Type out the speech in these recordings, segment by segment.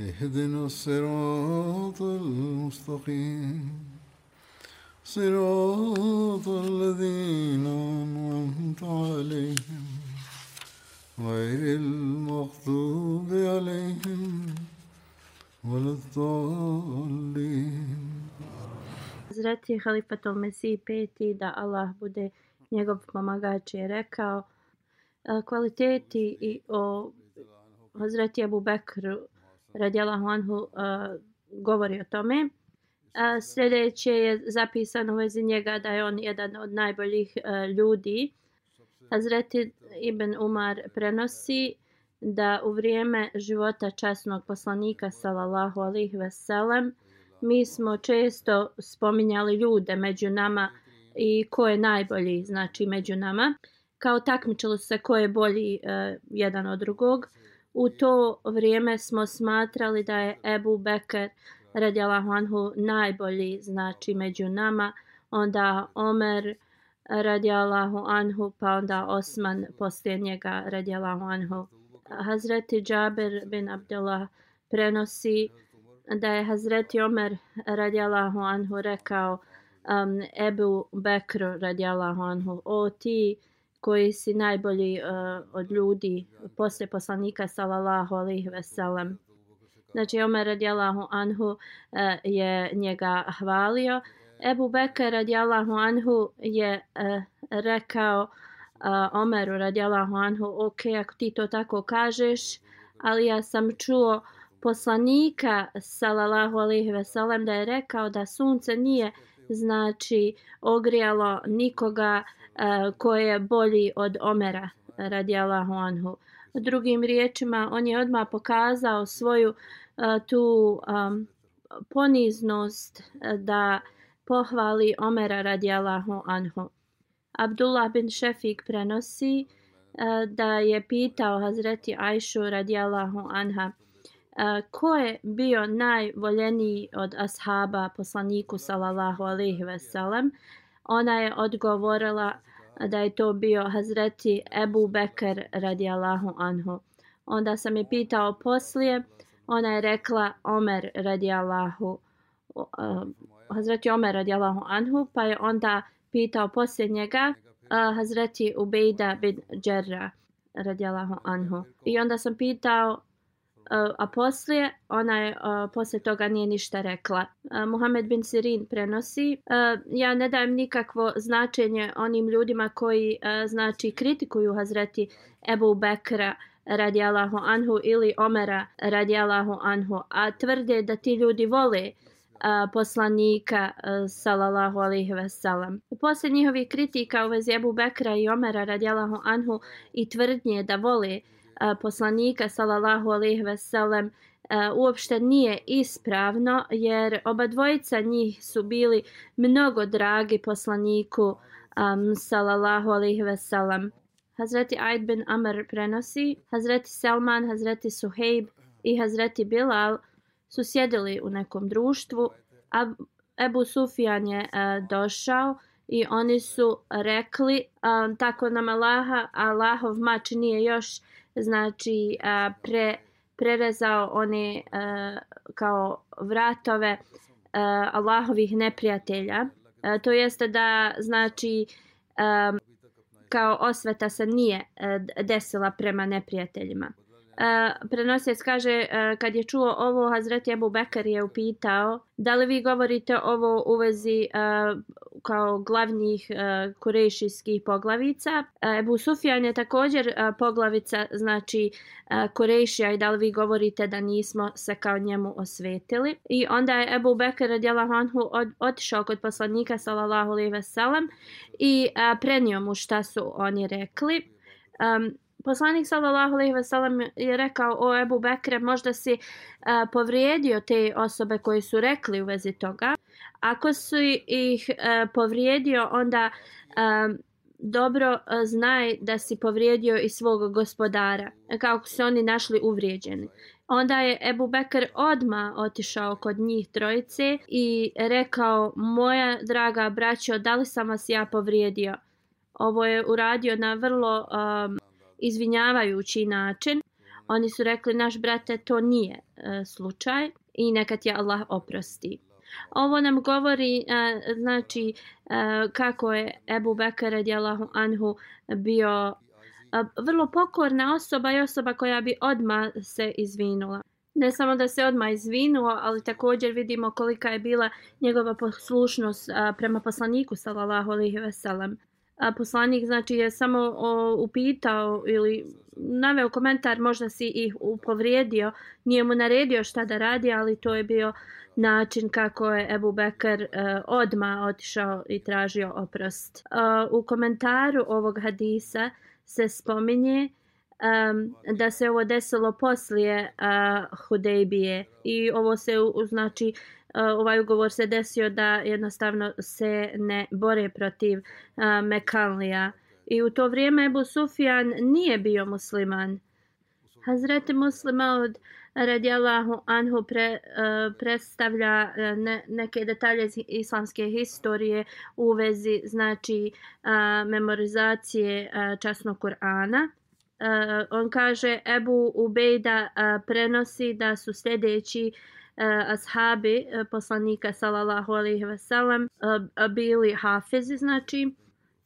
اهدنا الصراط المستقيم صراط الذين أنعمت عليهم غير المغضوب عليهم ولا الضالين Hazreti Halifatul Mesih peti da Allah bude njegov pomagač je rekao e, kvaliteti i o Hazreti Abu Bekru radijalahu anhu uh, govori o tome. Uh, sljedeće je zapisano u vezi njega da je on jedan od najboljih uh, ljudi. Hazreti Ibn Umar prenosi da u vrijeme života časnog poslanika sallallahu alaihi veselem mi smo često spominjali ljude među nama i ko je najbolji znači među nama kao takmičilo se ko je bolji uh, jedan od drugog U to vrijeme smo smatrali da je Ebu Bekr radijalahu anhu najbolji znači među nama, onda Omer radijalahu anhu, pa onda Osman poslije njega radijalahu anhu. Hazreti Džaber bin Abdullah prenosi da je Hazreti Omer radijalahu anhu rekao um, Ebu Bekru radijalahu anhu, o ti koji si najbolji uh, od ljudi posle poslanika sallallahu alejhi ve sellem. Znači Omer radijallahu anhu uh, je njega hvalio. Ebu Bekr radijallahu anhu je uh, rekao uh, Omeru radijallahu anhu, ok, ako ti to tako kažeš, ali ja sam čuo poslanika sallallahu alejhi ve sellem da je rekao da sunce nije znači ogrijalo nikoga e, ko je bolji od Omera radijallahu anhu. Drugim riječima, on je odmah pokazao svoju e, tu um, poniznost e, da pohvali Omera radijallahu anhu. Abdullah bin Šefik prenosi e, da je pitao Hazreti Ajšu radijallahu anha ko je bio najvoljeniji od ashaba poslaniku sallallahu alaihi veselem. Ona je odgovorila da je to bio Hazreti Ebu Bekr radijallahu anhu. Onda sam je pitao poslije, ona je rekla Omer radijallahu uh, Hazreti Omer radijallahu anhu, pa je onda pitao poslije njega uh, Hazreti Ubejda bin Džerra radijallahu anhu. I onda sam pitao E, a poslije ona je uh, poslije toga nije ništa rekla. E, uh, Muhammed bin Sirin prenosi uh, ja ne dajem nikakvo značenje onim ljudima koji uh, znači kritikuju Hazreti Ebu Bekra radijallahu anhu ili Omera radijallahu anhu a tvrde da ti ljudi vole a, poslanika a, sallallahu alaihi veselam. Posle njihovih kritika u vezi Ebu Bekra i Omera radijallahu anhu i tvrdnje da vole poslanika sallallahu alejhi ve sellem uopšte nije ispravno jer oba dvojica njih su bili mnogo dragi poslaniku um, sallallahu alejhi ve sellem Hazreti Aid bin Amr prenosi Hazreti Salman, Hazreti Suheib i Hazreti Bilal su sjedili u nekom društvu a Ebu Sufjan je uh, došao i oni su rekli um, tako nam Allaha Allahov mač nije još znači pre, prerezao one kao vratove Allahovih neprijatelja. To jeste da znači kao osveta se nije desila prema neprijateljima. Uh, prenosec kaže, uh, kad je čuo ovo, Hazreti Abu Bekar je upitao, da li vi govorite ovo u vezi uh, kao glavnih uh, korejšijskih poglavica? E, Ebu Sufjan je također uh, poglavica, znači uh, korejšija i da li vi govorite da nismo se kao njemu osvetili? I onda je Ebu Bekr radijalahu anhu od, otišao kod poslanika sallallahu alaihi sellem i uh, prenio mu šta su oni rekli. Um, poslanik sallallahu alejhi ve sellem je rekao o Ebu Bekre možda si uh, povrijedio te osobe koje su rekli u vezi toga ako su ih uh, povrijedio onda um, dobro uh, znaj da si povrijedio i svog gospodara kako se oni našli uvrijeđeni Onda je Ebu Bekr odma otišao kod njih trojice i rekao, moja draga braćo, da li sam vas ja povrijedio? Ovo je uradio na vrlo um, izvinjavajući način. Oni su rekli, naš brate, to nije e, slučaj i neka ti Allah oprosti. Ovo nam govori e, znači e, kako je Ebu Bekr radijallahu anhu bio e, vrlo pokorna osoba i osoba koja bi odma se izvinula. Ne samo da se odma izvinuo, ali također vidimo kolika je bila njegova poslušnost a, prema poslaniku sallallahu alejhi ve sellem a poslanik znači je samo o, upitao ili naveo komentar možda si ih upovrijedio nije mu naredio šta da radi ali to je bio način kako je Ebu Bekr e, uh, odma otišao i tražio oprost. Uh, u komentaru ovog hadisa se spominje um, da se ovo desilo poslije uh, Hudejbije i ovo se u, znači ovaj ugovor se desio da jednostavno se ne bore protiv uh, Mekanlija. I u to vrijeme Ebu Sufjan nije bio musliman. Hazreti muslima od radijalahu anhu pre, uh, predstavlja ne, neke detalje iz islamske historije u vezi znači uh, memorizacije uh, časnog Kur'ana. Uh, on kaže Ebu Ubejda uh, prenosi da su sljedeći uh, E, ashabi uh, poslanika sallallahu alejhi ve sellem uh, bili hafizi znači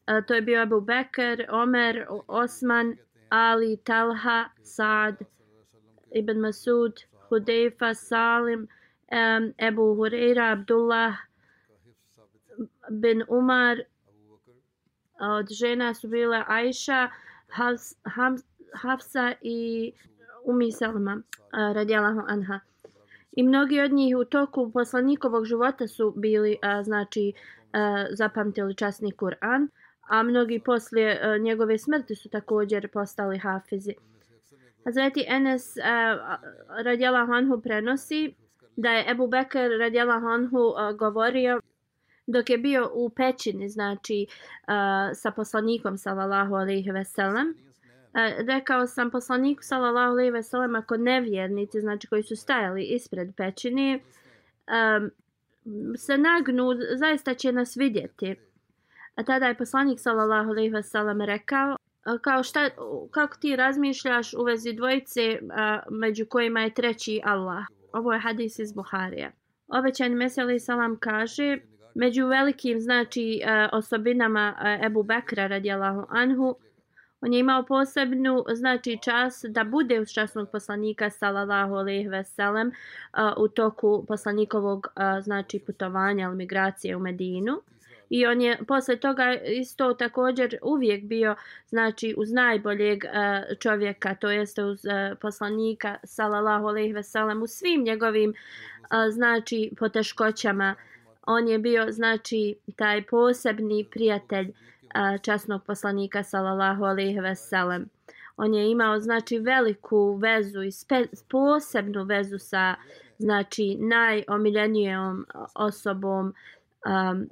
uh, to je bio Abu Bekr, Omer, Osman, Ali, Talha, Saad, Ibn Masud, Hudejfa, Salim, um, Ebu Hureyra, Abdullah bin Umar, od žena su bile Aisha, Hafsa i Umi Salma, uh, radijalahu anha. I mnogi od njih u toku poslanikovog života su bili, a, znači, a, zapamtili časni Kur'an, a mnogi poslije a, njegove smrti su također postali hafizi. Hazreti Enes radjela Hanhu prenosi da je Ebu Bekr radjela Hanhu a, govorio dok je bio u pećini, znači, a, sa poslanikom, sallallahu alaihi veselam, E, rekao sam poslaniku sallallahu alejhi ve sellem ako nevjernici znači koji su stajali ispred pećine um, se nagnu zaista će nas vidjeti. A tada je poslanik sallallahu alejhi ve sellem rekao e, kao šta kako ti razmišljaš u vezi dvojice a, među kojima je treći Allah? Ovo je hadis iz Buharija. Obećan meseli salam kaže među velikim znači osobinama Ebu Bekra radijallahu anhu On je imao posebnu znači čas da bude uz časnog poslanika sallallahu alejhi ve sellem u toku poslanikovog znači putovanja ili migracije u Medinu. I on je posle toga isto također uvijek bio znači uz najboljeg uh, čovjeka, to jeste uz uh, poslanika sallallahu alejhi ve sellem u svim njegovim uh, znači poteškoćama. On je bio znači taj posebni prijatelj časnog poslanika sallallahu alejhi ve sellem. On je imao znači veliku vezu i spe, posebnu vezu sa znači najomiljenijom osobom um,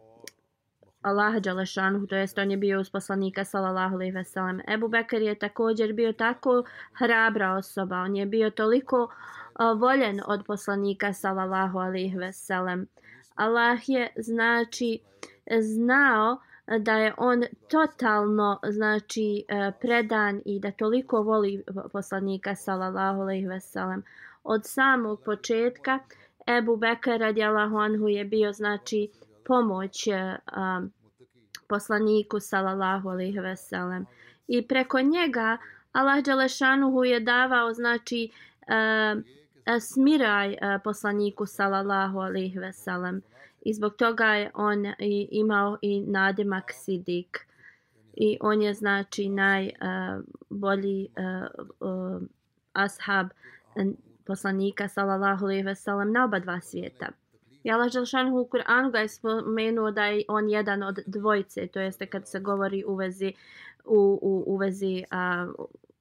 Allaha dželešanu, to jest on je bio uz poslanika sallallahu alejhi ve sellem. Ebu Bekr je također bio tako hrabra osoba, on je bio toliko uh, voljen od poslanika sallallahu alejhi ve sellem. Allah je znači znao uh, da je on totalno znači e, predan i da toliko voli poslanika sallallahu alejhi ve sellem od samog početka Ebu Bekr radijallahu anhu je bio znači pomoć um, poslaniku sallallahu alejhi ve sellem i preko njega Allah Đelešanuhu je davao znači um, smiraj uh, poslaniku sallallahu alejhi ve sellem i zbog toga je on i, imao i nadimak Sidik i on je znači najbolji eh, uh, eh, uh, eh, uh, ashab poslanika sallallahu alejhi ve sellem na oba dva svijeta. I Allah Želšanu u Kur'anu ga je spomenuo da je on jedan od dvojice, to jeste kad se govori u vezi, u, u, u vezi a,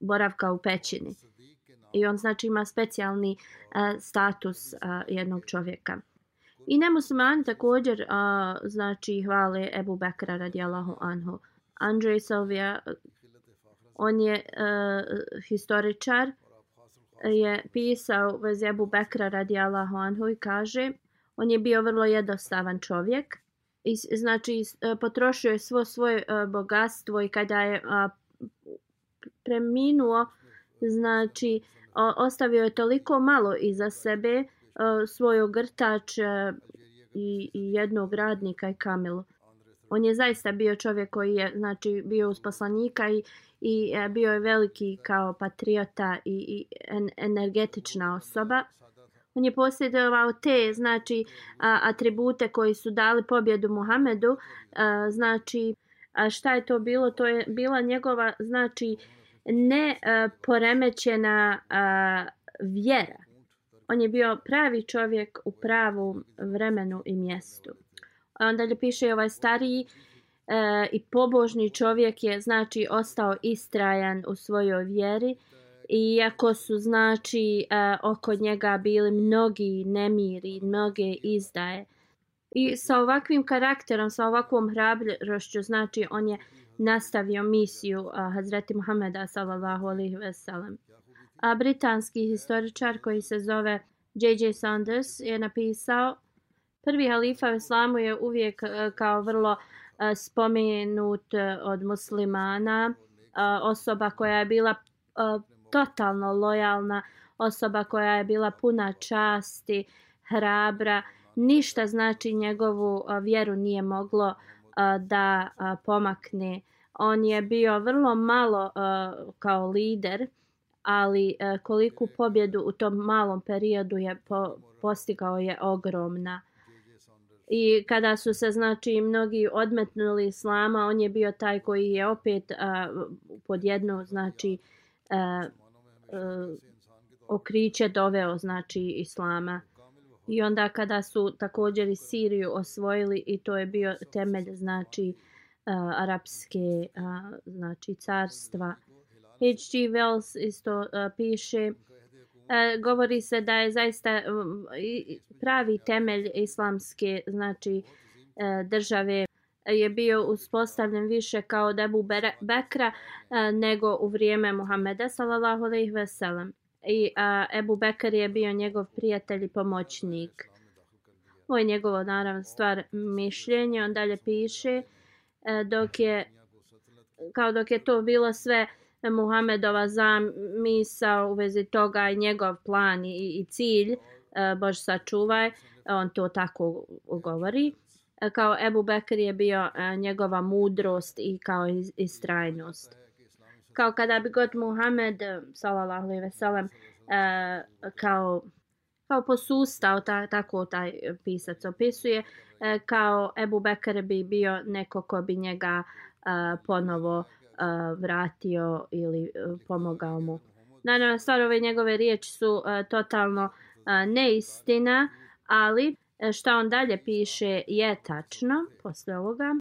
boravka u pećini. I on znači ima specijalni a, status a, jednog čovjeka. I nemuslimani također a, znači hvale Ebu Bekra radijallahu anhu. Andrej Sovija, on je a, historičar, je pisao vez Ebu Bekra radijallahu anhu i kaže on je bio vrlo jednostavan čovjek i znači e, potrošio je svo svoje e, bogatstvo i kada je preminuo znači ostavio je toliko malo iza sebe svoj ogrtač i, i jednog radnika i kamilu. On je zaista bio čovjek koji je znači bio uz poslanika i, i e, bio je veliki kao patriota i, i en, energetična osoba. On je posjedovao te znači a, atribute koji su dali pobjedu Muhamedu. A, znači a šta je to bilo? To je bila njegova znači ne a, poremećena a, vjera. On je bio pravi čovjek u pravom vremenu i mjestu. A onda je piše ovaj stariji e, i pobožni čovjek je znači ostao istrajan u svojoj vjeri iako su znači e, oko njega bili mnogi nemiri, mnoge izdaje. I sa ovakvim karakterom, sa ovakvom hrabrošću, znači on je nastavio misiju uh, Hazreti Muhameda sallallahu alaihi ve sellem. A britanski historičar koji se zove J.J. Saunders je napisao prvi halifa u islamu je uvijek e, kao vrlo e, spomenut e, od muslimana, osoba koja je bila totalno lojalna osoba koja je bila puna časti, hrabra. Ništa znači njegovu vjeru nije moglo da pomakne. On je bio vrlo malo kao lider, ali e, koliku pobjedu u tom malom periodu je postigao je ogromna. I kada su se znači mnogi odmetnuli islama, on je bio taj koji je opet uh, pod jedno znači uh, uh, okriće doveo znači islama i onda kada su također i Siriju osvojili i to je bio temelj znači uh, arapske uh, znači carstva H.G. Wells isto uh, piše uh, govori se da je zaista um, pravi temelj islamske znači uh, države je bio uspostavljen više kao debu Bekra nego u vrijeme Muhameda sallallahu alejhi ve sellem. I a, Ebu Bekr je bio njegov prijatelj i pomoćnik. Ovo je njegovo naravno stvar mišljenje. On dalje piše dok je kao dok je to bilo sve Muhamedova zamisao u vezi toga i njegov plan i, i cilj, e, Bož sačuvaj, on to tako govori e, kao Ebu Bekr je bio e, njegova mudrost i kao istrajnost. Kao kada bi god Muhammed, salallahu sallallahu alejhi ve sellem, kao kao posustao, ta, tako taj pisac opisuje, kao Ebu Bekr bi bio neko ko bi njega uh, ponovo uh, vratio ili uh, pomogao mu. Naravno, stvar ove njegove riječi su uh, totalno uh, neistina, ali šta on dalje piše je tačno posle ovoga.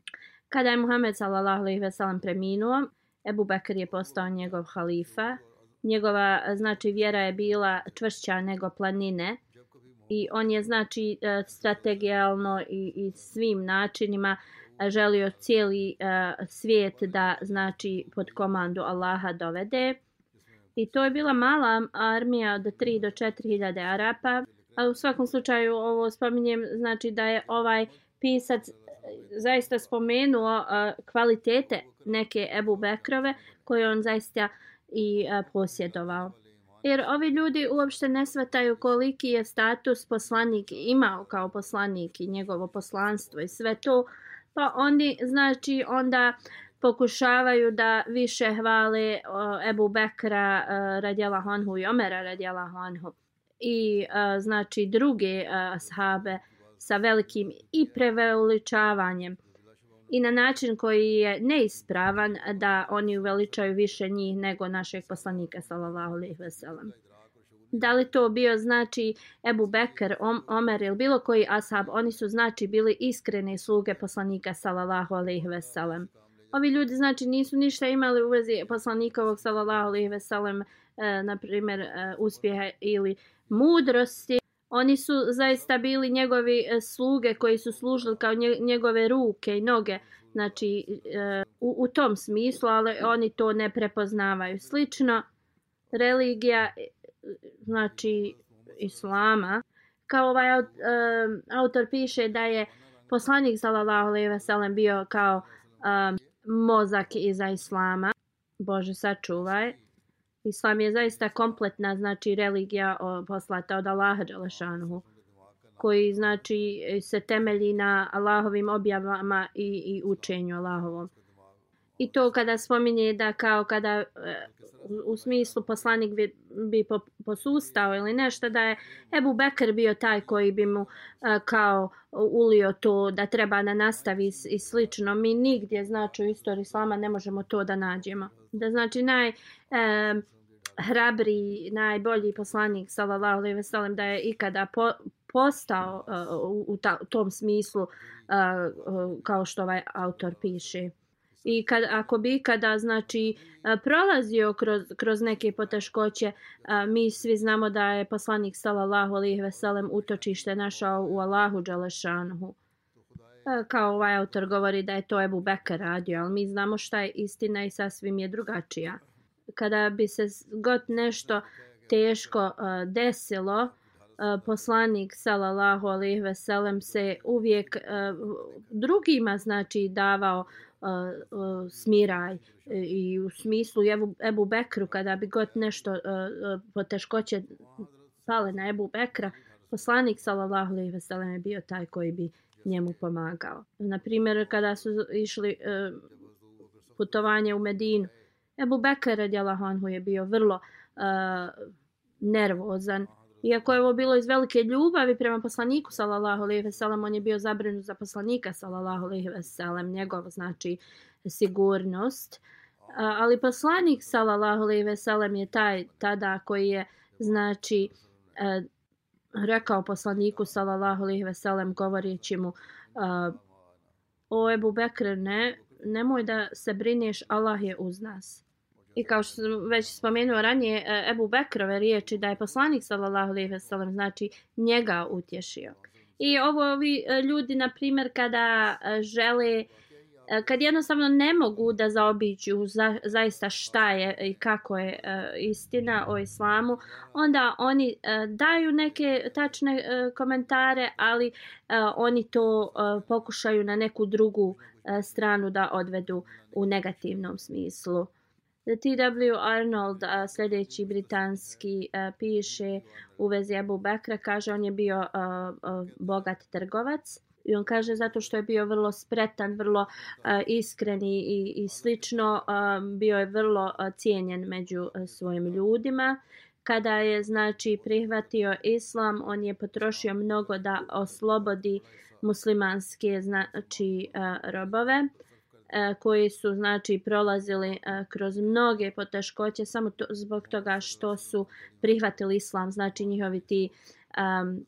Kada je Muhammed sallallahu alejhi ve sellem preminuo, Ebu Bekr je postao njegov halifa. Njegova znači vjera je bila čvršća nego planine i on je znači strategijalno i, i svim načinima uh, želio cijeli uh, svijet da znači pod komandu Allaha dovede. I to je bila mala armija od 3 do 4 hiljade Arapa ali u svakom slučaju ovo spominjem znači da je ovaj pisac e, zaista spomenuo uh, kvalitete neke Ebu Bekrove koje on zaista i uh, posjedovao. Jer ovi ljudi uopšte ne svataju koliki je status poslanik imao kao poslanik i njegovo poslanstvo i sve to. Pa oni znači onda pokušavaju da više hvale Ebu Bekra e, radjela Honhu i Omera radjela Honhu i e, znači druge e, sahabe sa velikim i preveličavanjem i na način koji je neispravan da oni uveličaju više njih nego našeg poslanika sallallahu alejhi ve sellem. Da li to bio znači Ebu Bekr, Omer ili bilo koji ashab, oni su znači bili iskrene sluge poslanika sallallahu alejhi ve sellem. Ovi ljudi znači nisu ništa imali u vezi poslanikovog sallallahu alejhi ve sellem, e, na primjer e, uspjeha ili mudrosti. Oni su zaista bili njegovi e, sluge koji su služili kao njegove ruke i noge, znači e, u, u tom smislu, ali oni to ne prepoznavaju. Slično, religija, znači islama, kao ovaj autor piše da je poslanik sallallahu alejhi ve sellem bio kao um, mozak iza islama. Bože sačuvaj. Islam je zaista kompletna znači religija poslata od Allaha dželešanuhu koji znači se temelji na Allahovim objavama i, i učenju Allahovom. I to kada spominje da kao kada u, u smislu poslanik bi, bi posustao ili nešto da je Ebu Bekr bio taj koji bi mu e, kao ulio to da treba da nastavi i slično. Mi nigdje znači u istoriji Islama ne možemo to da nađemo. Da znači naj e, hrabri, najbolji poslanik sallallahu alejhi ve sellem da je ikada po, postao uh, u, ta, u tom smislu uh, uh, kao što ovaj autor piše. I kad, ako bi kada znači e, prolazio kroz, kroz neke poteškoće, e, mi svi znamo da je poslanik sallallahu alejhi ve sellem utočište našao u Allahu dželešanhu. E, kao ovaj autor govori da je to Ebu Bekr radio, ali mi znamo šta je istina i sasvim je drugačija. Kada bi se god nešto teško desilo, poslanik sallallahu alejhi ve sellem se uvijek drugima znači davao smiraj e, i u smislu Ebu, Ebu Bekru kada bi god nešto e, e, poteškoće pale na Ebu Bekra poslanik sallallahu alejhi ve sellem je bio taj koji bi njemu pomagao. Na primjer kada su išli putovanje u Medinu Ebu Bekr radijallahu anhu je bio vrlo nervozan Iako je ovo bilo iz velike ljubavi prema poslaniku sallallahu alejhi ve sellem, on je bio zabrinut za poslanika sallallahu alejhi ve sellem, njegov znači sigurnost. Ali poslanik sallallahu alejhi ve sellem je taj tada koji je znači e, rekao poslaniku sallallahu alejhi ve sellem govoreći mu e, o Ebu Bekre ne nemoj da se brineš Allah je uz nas. I kao što sam već spomenuo ranije, e, Ebu Bekrove riječi da je poslanik sallallahu alejhi ve sellem znači njega utješio. I ovo ovi e, ljudi na primjer kada e, žele kad jednostavno ne mogu da zaobiđu za, zaista šta je i kako je istina o islamu, onda oni daju neke tačne komentare, ali oni to pokušaju na neku drugu stranu da odvedu u negativnom smislu. T.W. Arnold, a, sljedeći britanski, a, piše u vezi Abu Bekra, kaže on je bio a, a, bogat trgovac. I on kaže zato što je bio vrlo spretan, vrlo a, iskren i, i, i slično, a, bio je vrlo a, cijenjen među a, svojim ljudima. Kada je znači prihvatio islam, on je potrošio mnogo da oslobodi muslimanske znači a, robove. E, koji su znači prolazili e, kroz mnoge poteškoće samo to, zbog toga što su prihvatili islam. Znači njihovi ti um,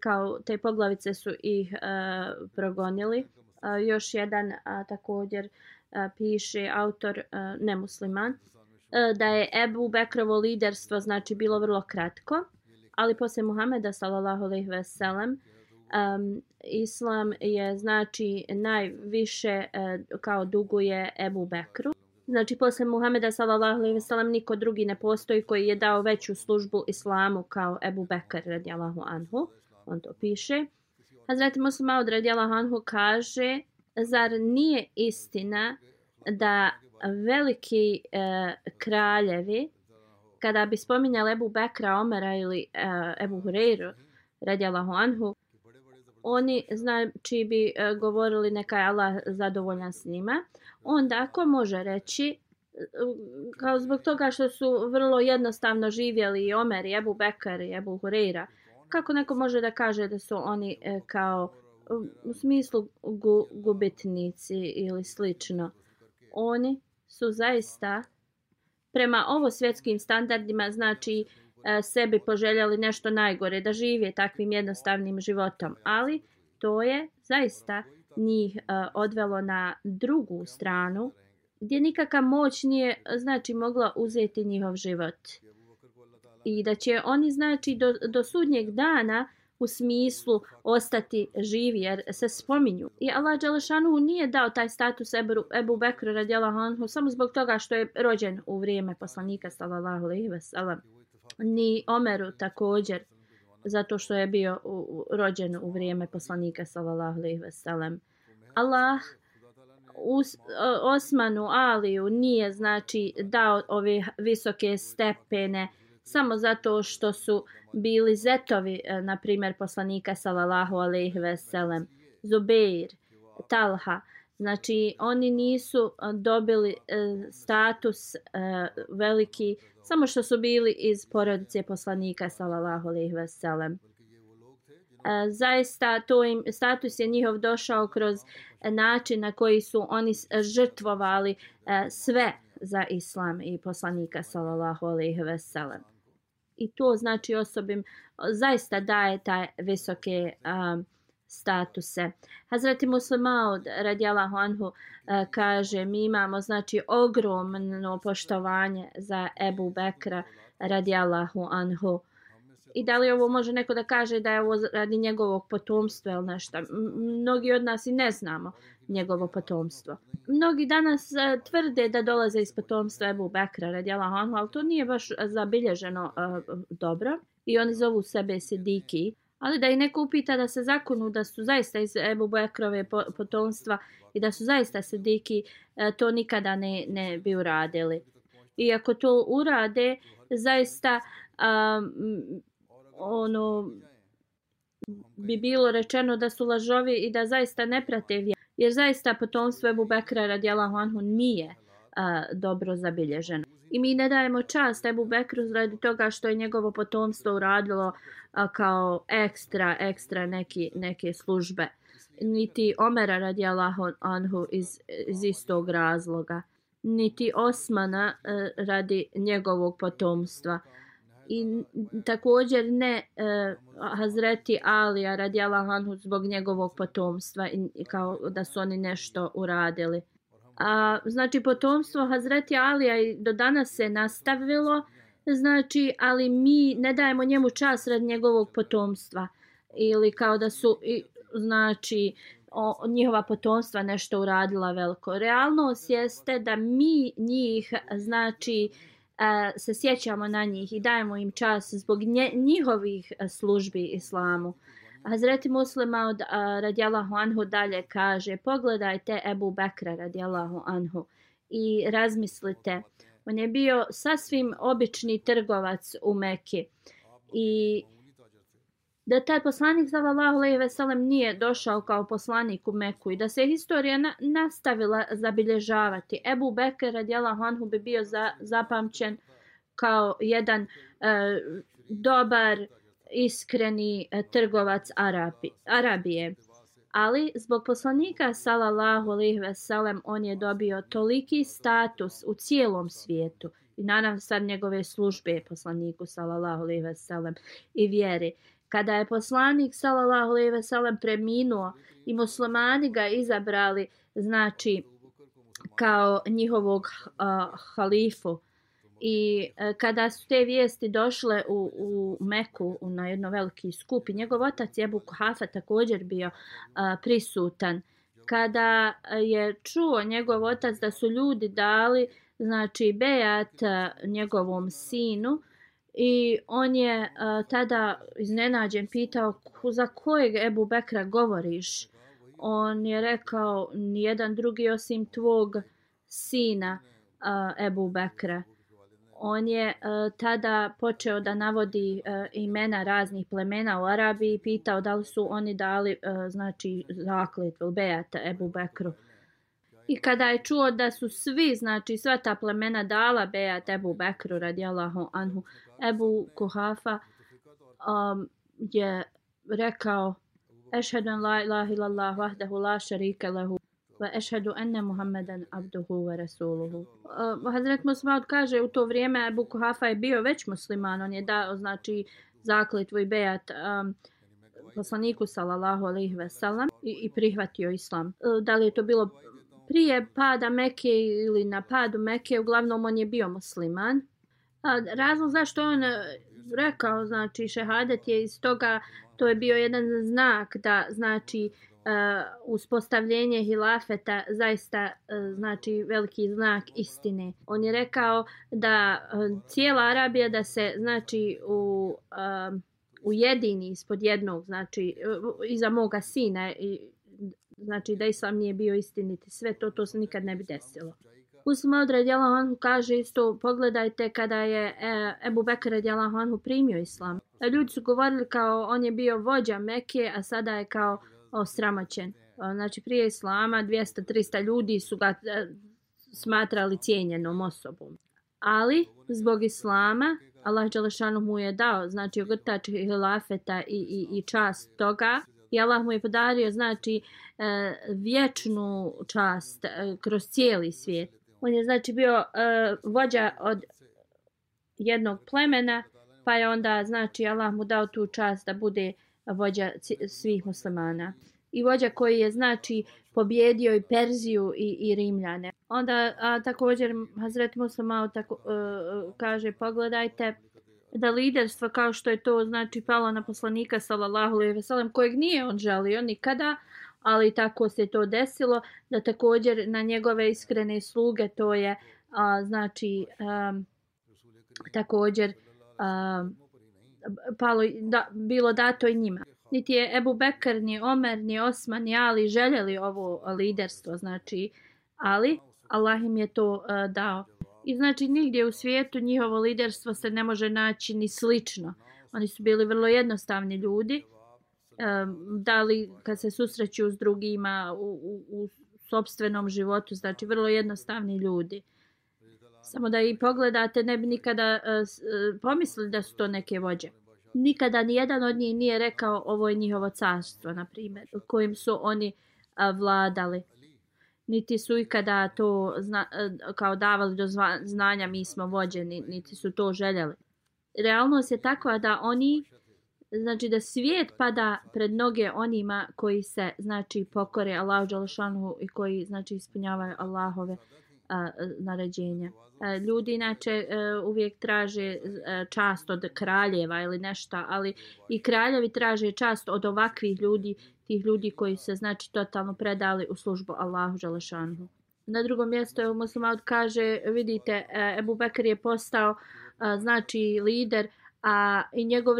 kao te poglavice su ih uh, progonili. Uh, još jedan uh, također uh, piše autor uh, nemusliman uh, da je Ebu Bekrovo liderstvo znači bilo vrlo kratko ali posle Muhameda sallallahu alejhi ve sellem um, islam je znači najviše uh, kao duguje Ebu Bekru. Znači posle Muhameda sallallahu alejhi ve sellem niko drugi ne postoji koji je dao veću službu islamu kao Ebu Bekr radijallahu anhu. On to piše. Hazreti Muslim Maud radijallahu anhu kaže zar nije istina da veliki e, kraljevi kada bi spominjali Ebu Bekra, Omera ili e, Ebu Hureyru radijallahu anhu oni znači bi e, govorili neka je Allah zadovoljan s njima. Onda ako može reći e, kao zbog toga što su vrlo jednostavno živjeli i Omer i Ebu Bekar i Ebu Hureyra, kako neko može da kaže da su oni e, kao u smislu gu, gubitnici ili slično. Oni su zaista prema ovo svjetskim standardima znači E, sebi poželjali nešto najgore, da žive takvim jednostavnim životom. Ali to je zaista njih e, odvelo na drugu stranu gdje nikakva moć nije znači mogla uzeti njihov život. I da će oni znači do, do sudnjeg dana u smislu ostati živi jer se spominju. I Allah Đelešanu nije dao taj status Ebu, Ebu Bekru radijela Hanhu samo zbog toga što je rođen u vrijeme poslanika sallallahu alaihi wasallam. Ni Omeru također zato što je bio u, u, rođen u vrijeme poslanika sallallahu alaihi ve sellem. Allah Us, Osmanu Aliju nije znači dao ove visoke stepene samo zato što su bili zetovi, e, na primjer, poslanika sallallahu alejhi ve sellem, Zubeir, Talha. Znači, oni nisu e, dobili e, status e, veliki samo što su bili iz porodice poslanika sallallahu alejhi ve sellem. Zaista to im status je njihov došao kroz način na koji su oni žrtvovali sve za islam i poslanika sallallahu alejhi ve sellem i to znači osobim zaista daje taj visoke um, statuse. Hazreti Muslimaud radijalahu anhu eh, kaže mi imamo znači ogromno poštovanje za Ebu Bekra radijalahu anhu. I da li ovo može neko da kaže da je ovo radi njegovog potomstva ili nešto? Mnogi od nas i ne znamo njegovo potomstvo. Mnogi danas uh, tvrde da dolaze iz potomstva Ebu Bekra radijalahu anhu, ali to nije baš zabilježeno uh, dobro. I oni zovu sebe Sidiki. Ali da i neko upita da se zakonu da su zaista iz Ebu Bekrove potomstva i da su zaista sediki e, to nikada ne, ne bi uradili. I ako to urade, zaista um, ono bi bilo rečeno da su lažovi i da zaista ne prate vjeru jer zaista potomstvo Ebu Bekra radijalahu anhu nije a, dobro zabilježeno. I mi ne dajemo čast Ebu Bekru radi toga što je njegovo potomstvo uradilo a, kao ekstra, ekstra neki, neke službe. Niti Omera radijalahu anhu iz, iz istog razloga. Niti Osmana a, radi njegovog potomstva i također ne e, Hazreti Alija radijala Hanhu zbog njegovog potomstva i kao da su oni nešto uradili. A, znači potomstvo Hazreti Alija i do danas se nastavilo, znači, ali mi ne dajemo njemu čas rad njegovog potomstva. Ili kao da su, i, znači, o, njihova potomstva nešto uradila veliko. Realnost jeste da mi njih, znači, se sjećamo na njih i dajemo im čas zbog nje, njihovih službi islamu. Hazreti Muslima od radijallahu anhu dalje kaže pogledajte Ebu Bekra radijallahu anhu i razmislite. On je bio sasvim obični trgovac u Meki i da taj poslanik sallallahu alejhi ve sellem nije došao kao poslanik u Meku i da se historija na, nastavila zabilježavati. Ebu Bekr radijallahu anhu bi bio za, zapamćen kao jedan e, dobar iskreni e, trgovac Arabi, Arabije. Ali zbog poslanika sallallahu alejhi ve sellem on je dobio toliki status u cijelom svijetu i naravno sad njegove službe poslaniku sallallahu alejhi ve sellem i vjeri kada je poslanik sallallahu alejhi ve sellem preminuo i muslimani ga izabrali znači kao njihovog uh, halifu i e, kada su te vijesti došle u, u Meku u na jedno veliki skup i njegov otac Ebu Kuhafa također bio uh, prisutan kada e, je čuo njegov otac da su ljudi dali znači bejat e, njegovom sinu I on je uh, tada iznenađen pitao za kojeg Ebu Bekra govoriš. On je rekao nijedan drugi osim tvog sina uh, Ebu Bekra on je e, tada počeo da navodi e, imena raznih plemena u Arabiji i pitao da li su oni dali uh, znači zakletvu Bejata Ebu Bekru. I kada je čuo da su svi, znači sva ta plemena dala Bejat Ebu Bekru radijallahu anhu, Ebu Kuhafa um, je rekao Ešhedu la ilaha illallah vahdahu la šarike lehu wa ešhedu enne Muhammeden abduhu wa rasuluhu. Uh, Hazret Musmaud kaže u to vrijeme Abu Kuhafa je bio već musliman, on je dao znači zakletvu i bejat um, poslaniku sallallahu alaihi ve sellem i, i prihvatio islam. Uh, da li je to bilo prije pada Mekke ili na padu Mekke, uglavnom on je bio musliman. A, razlog zašto on uh, rekao, znači, šehadet je iz toga, to je bio jedan znak da, znači, uh, uspostavljenje hilafeta zaista uh, znači veliki znak istine. On je rekao da uh, cijela Arabija da se znači u uh, ujedini ispod jednog, znači uh, iza moga sina i znači da islam nije bio istiniti sve to, to se nikad ne bi desilo. Usma od Radjela kaže isto, pogledajte kada je e, Ebu Bekr radijalahu primio islam. Ljudi su govorili kao on je bio vođa Mekke, a sada je kao osramoćen. Znači prije islama 200-300 ljudi su ga e, smatrali cijenjenom osobom. Ali zbog islama Allah Đelešanu mu je dao znači ogrtač hilafeta i, i, i čast toga i Allah mu je podario znači e, vječnu čast e, kroz cijeli svijet. On je znači bio vođa od jednog plemena, pa je onda znači Allah mu dao tu čast da bude vođa svih muslimana. I vođa koji je znači pobjedio i Perziju i, i Rimljane. Onda a, također Musa Muslima tako, e, kaže pogledajte da liderstvo kao što je to znači palo na poslanika sallallahu alejhi ve sellem kojeg nije on žalio nikada ali tako se to desilo da također na njegove iskrene sluge to je a, znači a, također a, palo da, bilo dato i njima niti je Ebu Bekr, ni Omer, ni Osman, ni Ali željeli ovo liderstvo, znači, ali Allah im je to uh, dao. I znači nigdje u svijetu njihovo liderstvo se ne može naći ni slično. Oni su bili vrlo jednostavni ljudi. Um, da li kad se susreću s drugima u, u, u sobstvenom životu, znači vrlo jednostavni ljudi. Samo da i pogledate, ne bi nikada uh, pomislili da su to neke vođe. Nikada ni jedan od njih nije rekao ovo je njihovo carstvo, na primjer, kojim su oni uh, vladali niti su ikada to zna, uh, kao davali do zva, znanja mi smo vođeni, niti su to željeli. Realnost je takva da oni, znači da svijet pada pred noge onima koji se znači pokore Allahu Đalšanu i koji znači ispunjavaju Allahove uh, naređenja. E, ljudi inače e, uvijek traže e, čast od kraljeva ili nešto, ali i kraljevi traže čast od ovakvih ljudi tih ljudi koji se znači totalno predali u službu Allahu Želešanu. Na drugom mjestu je kaže, vidite, Ebu Bekir je postao znači lider, a i njegov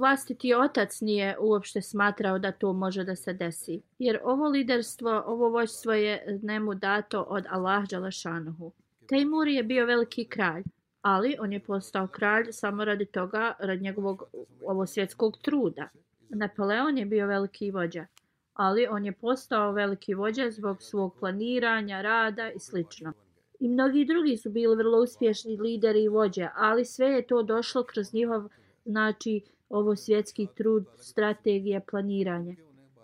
vlastiti otac nije uopšte smatrao da to može da se desi. Jer ovo liderstvo, ovo vođstvo je njemu dato od Allah Đalašanuhu. Tejmur je bio veliki kralj, ali on je postao kralj samo radi toga, radi njegovog ovo svjetskog truda. Napoleon je bio veliki vođa, ali on je postao veliki vođa zbog svog planiranja, rada i slično. I mnogi drugi su bili vrlo uspješni lideri i vođe, ali sve je to došlo kroz njihov, znači, ovo svjetski trud, strategija, planiranje.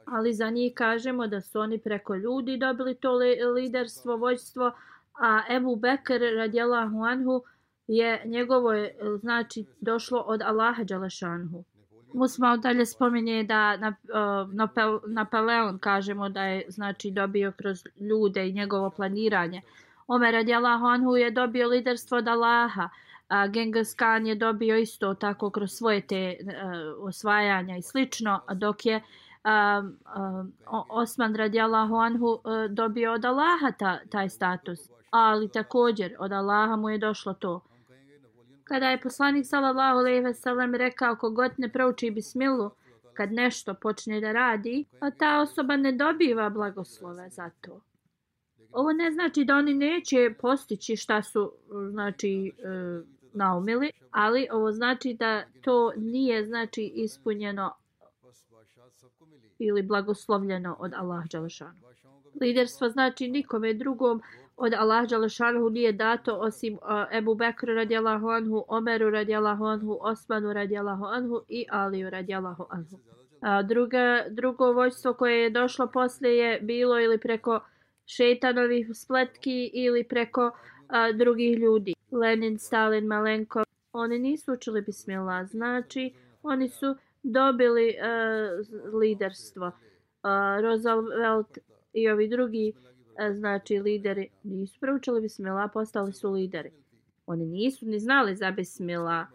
Ali za njih kažemo da su oni preko ljudi dobili to liderstvo, vođstvo, a Ebu Bekr radijalahu anhu je njegovo, znači, došlo od Allaha Đalešanhu. Musma dalje spominje da na, Napoleon kažemo da je znači dobio kroz ljude i njegovo planiranje. Omer radijallahu anhu je dobio liderstvo od Allaha. A Genghis Khan je dobio isto tako kroz svoje te uh, osvajanja i slično, dok je um, uh, Osman radijallahu anhu uh, dobio od Allaha ta, taj status. Ali također od Allaha mu je došlo to. Kada je poslanik sallallahu alejhi ve sellem rekao kogod ne prouči bismilu kad nešto počne da radi, a ta osoba ne dobiva blagoslove za to. Ovo ne znači da oni neće postići šta su znači e, naumili, ali ovo znači da to nije znači ispunjeno ili blagoslovljeno od Allah Đalešanu. Liderstvo znači nikome drugom od Allah Đalešanu nije dato osim uh, Ebu Bekru radijalahu anhu, Omeru radijalahu anhu, Osmanu radijalahu anhu i Aliju radijalahu anhu. A druga, drugo vojstvo koje je došlo poslije je bilo ili preko šetanovih spletki ili preko a, drugih ljudi. Lenin, Stalin, Malenko, oni nisu učili bismila, znači oni su dobili uh, liderstvo. Uh, Roosevelt i ovi drugi uh, znači lideri nisu proučili bismila, postali su lideri. Oni nisu ni znali za bismila,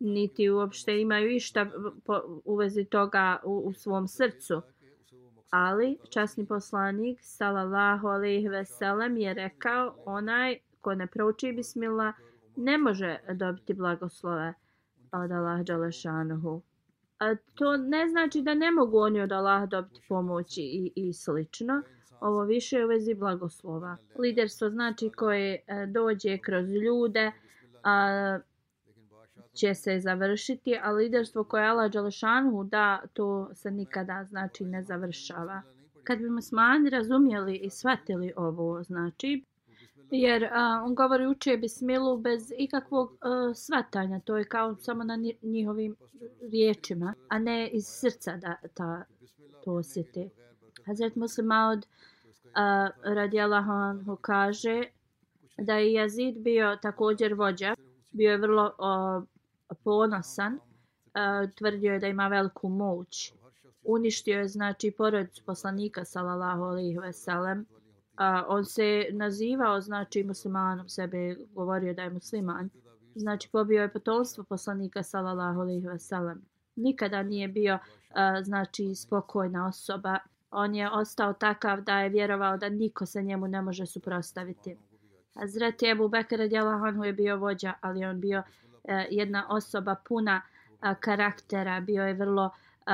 niti uopšte imaju išta po, u vezi toga u, u svom srcu. Ali časni poslanik sallallahu alejhi ve sellem je rekao onaj ko ne prouči bismillah ne može dobiti blagoslove od Allah Đalešanuhu. A to ne znači da ne mogu oni od Allah dobiti pomoći i, i slično. Ovo više je u vezi blagoslova. Liderstvo znači koje e, dođe kroz ljude, a, će se završiti, a liderstvo koje Allah Đalešanu da, to se nikada znači ne završava. Kad bi musmani razumjeli i shvatili ovo, znači, jer a, on govori uče bismilu bez ikakvog e, a, svatanja, to je kao samo na njihovim riječima, a ne iz srca da ta, to osjeti. Hazret Muslimaud radi Allahom kaže da je Jazid bio također vođa, bio je vrlo a, ponosan, uh, tvrdio je da ima veliku moć. Uništio je znači porodicu poslanika sallallahu alejhi ve sellem. A on se nazivao znači muslimanom, sebe govorio da je musliman. Znači pobio je potomstvo poslanika sallallahu alejhi ve sellem. Nikada nije bio uh, znači spokojna osoba. On je ostao takav da je vjerovao da niko se njemu ne može suprotstaviti. Hazreti Ebu Bekr radijallahu je bio vođa, ali on bio uh, E, jedna osoba puna e, karaktera, bio je vrlo e,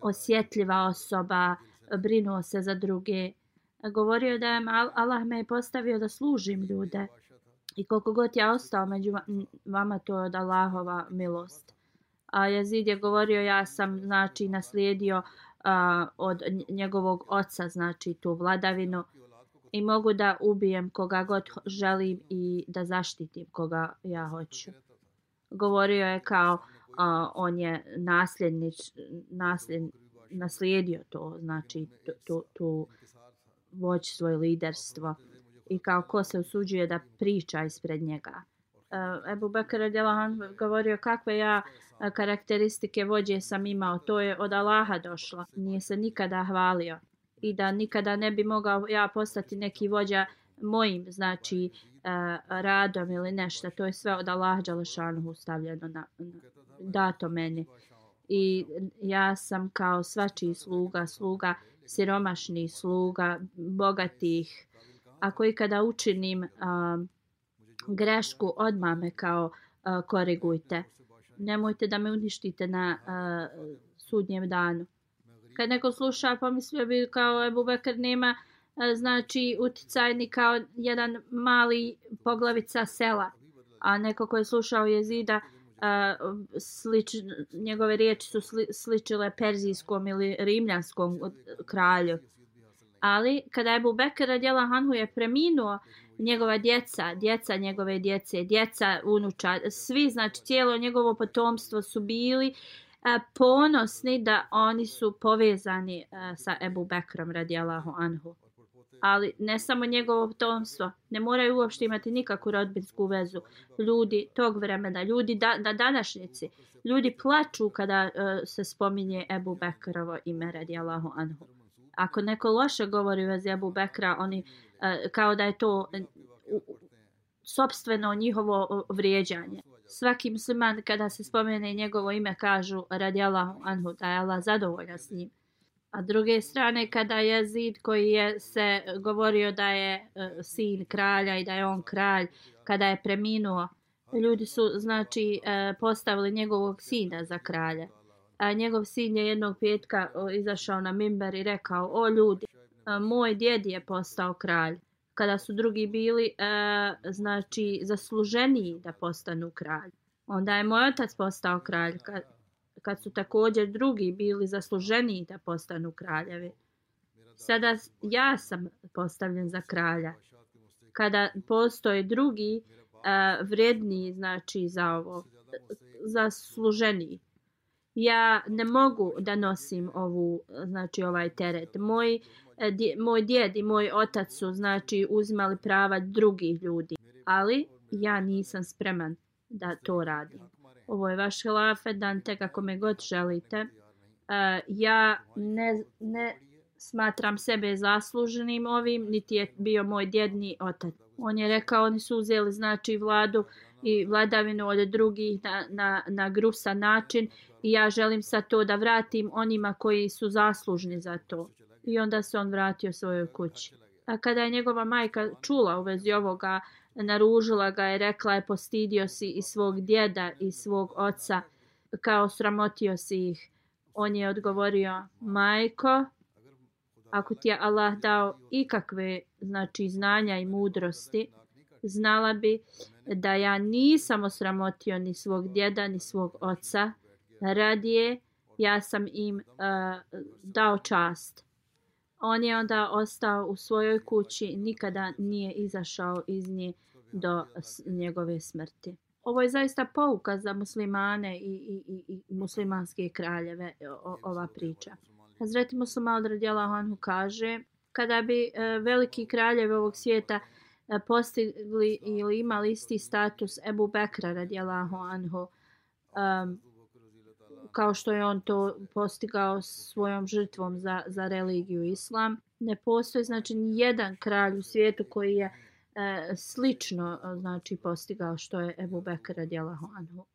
osjetljiva osoba, brinuo se za druge. Govorio da je Allah me je postavio da služim ljude i koliko god ja ostao među vama to je od Allahova milost. A Jezid je govorio ja sam znači naslijedio od njegovog oca znači tu vladavinu i mogu da ubijem koga god želim i da zaštitim koga ja hoću. Govorio je kao a, on je nasljednič, nasljed, naslijedio to, znači tu, tu, tu voć svoje liderstvo i kao ko se usuđuje da priča ispred njega. E, Ebu Bekir Adjelahan govorio kakve ja e, karakteristike vođe sam imao, to je od Allaha došlo. Nije se nikada hvalio i da nikada ne bi mogao ja postati neki vođa mojim, znači, uh, radom ili nešto. To je sve od Allah Đalešanuhu stavljeno na, na, dato meni. I ja sam kao svačiji sluga, sluga siromašni sluga, bogatih. Ako i kada učinim uh, grešku, odmah me kao uh, korigujte. Nemojte da me uništite na uh, sudnjem danu kad neko sluša pa pomislio bi kao Ebu Bekr nema e, znači uticajni kao jedan mali poglavica sela. A neko ko je slušao jezida uh, e, slič, njegove riječi su sli, sličile perzijskom ili rimljanskom kralju. Ali kada je Ebu Bekr radjela Hanhu je preminuo njegova djeca, djeca njegove djece, djeca unuča, svi, znači cijelo njegovo potomstvo su bili uh, ponosni da oni su povezani sa Ebu Bekrom radijalahu anhu. Ali ne samo njegovo potomstvo, ne moraju uopšte imati nikakvu rodbinsku vezu. Ljudi tog vremena, ljudi da, na današnjici, ljudi plaču kada uh, se spominje Ebu Bekrovo ime radijalahu anhu. Ako neko loše govori vezi Ebu Bekra, oni uh, kao da je to e, uh, sobstveno njihovo vrijeđanje svaki musliman kada se spomene njegovo ime kažu radi Allahu anhu da je Allah zadovoljan s njim. A druge strane kada je Zid koji je se govorio da je uh, sin kralja i da je on kralj, kada je preminuo, ljudi su znači uh, postavili njegovog sina za kralja. A njegov sin je jednog petka uh, izašao na mimber i rekao, o ljudi, uh, moj djed je postao kralj kada su drugi bili e, znači zasluženiji da postanu kralj. Onda je moj otac postao kralj kad, kad su također drugi bili zasluženiji da postanu kraljevi. Sada ja sam postavljen za kralja. Kada postoje drugi e, vredniji znači za ovo zasluženiji ja ne mogu da nosim ovu znači ovaj teret moj E, dje, moj djed i moj otac su znači uzimali prava drugih ljudi ali ja nisam spreman da to radim. Ovo je vaš hilafet dante kako me god želite. Uh, ja ne, ne smatram sebe zasluženim ovim niti je bio moj djed ni otac. On je rekao oni su uzeli znači vladu i vladavinu od drugih na, na, na grusa način i ja želim sa to da vratim onima koji su zaslužni za to. I onda se on vratio svojoj kući. A kada je njegova majka čula u vezi ovoga, naružila ga je, rekla je postidio si i svog djeda i svog oca kao sramotio si ih. On je odgovorio, majko, ako ti je Allah dao ikakve znači, znanja i mudrosti, znala bi da ja nisam osramotio ni svog djeda ni svog oca, radije ja sam im uh, dao čast. On je onda ostao u svojoj kući, nikada nije izašao iz nje do njegove smrti. Ovo je zaista pouka za muslimane i, i, i, i muslimanske kraljeve, e, o, ova priča. Hazreti Muslima od Radjela kaže, kada bi e, veliki kraljevi ovog svijeta e, postigli ili imali isti status Ebu Bekra Radjela Anhu, um, kao što je on to postigao svojom žrtvom za, za religiju islam. Ne postoji znači ni jedan kralj u svijetu koji je e, slično e, znači postigao što je Ebu Bekr radijalahu anhu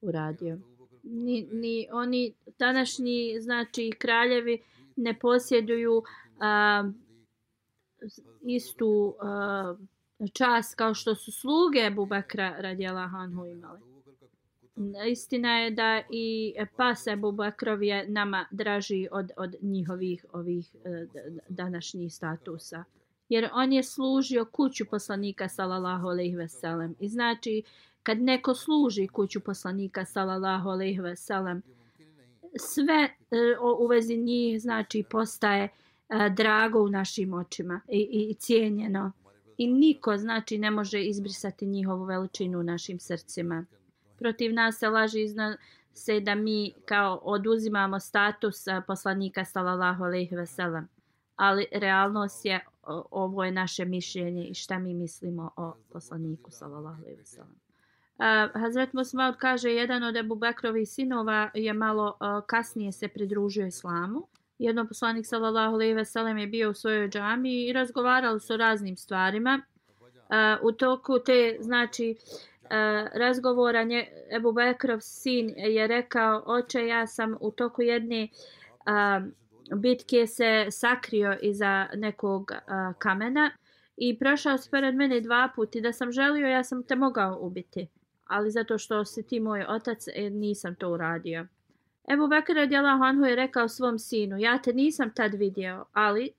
uradio. Ni, ni oni današnji znači kraljevi ne posjeduju a, istu a, čas kao što su sluge Ebu Bekra radijalahu anhu imali. Istina je da i pas Ebu Bakrov je nama draži od, od njihovih ovih e, današnjih statusa. Jer on je služio kuću poslanika sallallahu alejhi ve sellem. I znači kad neko služi kuću poslanika sallallahu alejhi ve sellem sve e, u vezi njih znači postaje e, drago u našim očima i, i cijenjeno. I niko znači ne može izbrisati njihovu veličinu u našim srcima protiv nas se laži izna se da mi kao oduzimamo status poslanika sallallahu alejhi ve sellem ali realnost je ovo je naše mišljenje i šta mi mislimo o poslaniku sallallahu alejhi ve sellem Uh, Hazret Musmaud kaže jedan od Ebu Bekrovih sinova je malo uh, kasnije se pridružio islamu. Jedno poslanik sallallahu alejhi ve sellem je bio u svojoj džamiji i razgovarali su o raznim stvarima. Uh, u toku te znači uh, razgovora nje, Ebu Bekrov sin je rekao oče ja sam u toku jedne a, bitke se sakrio iza nekog a, kamena i prošao se pored mene dva puta i da sam želio ja sam te mogao ubiti ali zato što si ti moj otac e, nisam to uradio. Ebu Bekr radijalahu anhu je rekao svom sinu ja te nisam tad vidio ali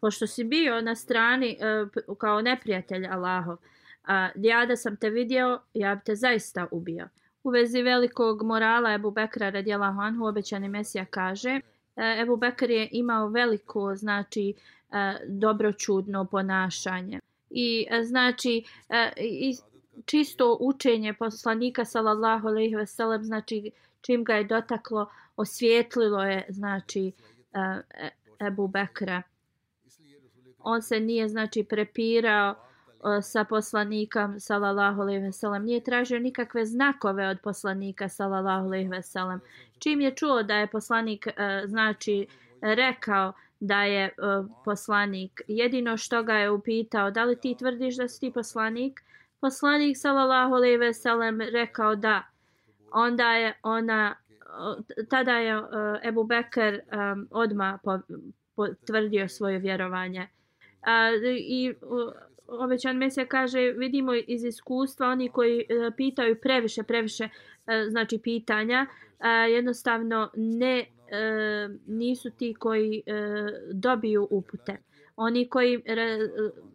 pošto si bio na strani uh, kao neprijatelj Allahov a, ja da sam te vidio, ja bi te zaista ubio. U vezi velikog morala Ebu Bekra radijela Anhu, obećani Mesija kaže, e, Ebu Bekr je imao veliko, znači, e, dobročudno ponašanje. I e, znači, i čisto učenje poslanika sallallahu alejhi ve sellem znači čim ga je dotaklo osvijetlilo je znači Ebu Bekra on se nije znači prepirao sa poslanikom sallallahu alejhi ve sellem. Nije tražio nikakve znakove od poslanika sallallahu alejhi ve sellem. Čim je čuo da je poslanik e, znači rekao da je e, poslanik jedino što ga je upitao da li ti tvrdiš da si ti poslanik? Poslanik sallallahu alejhi ve sellem rekao da. Onda je ona e, tada je Ebu Bekr odma potvrdio svoje vjerovanje. I obećan Mesija kaže, vidimo iz iskustva, oni koji e, pitaju previše, previše e, znači pitanja, e, jednostavno ne e, nisu ti koji e, dobiju upute. Oni koji re,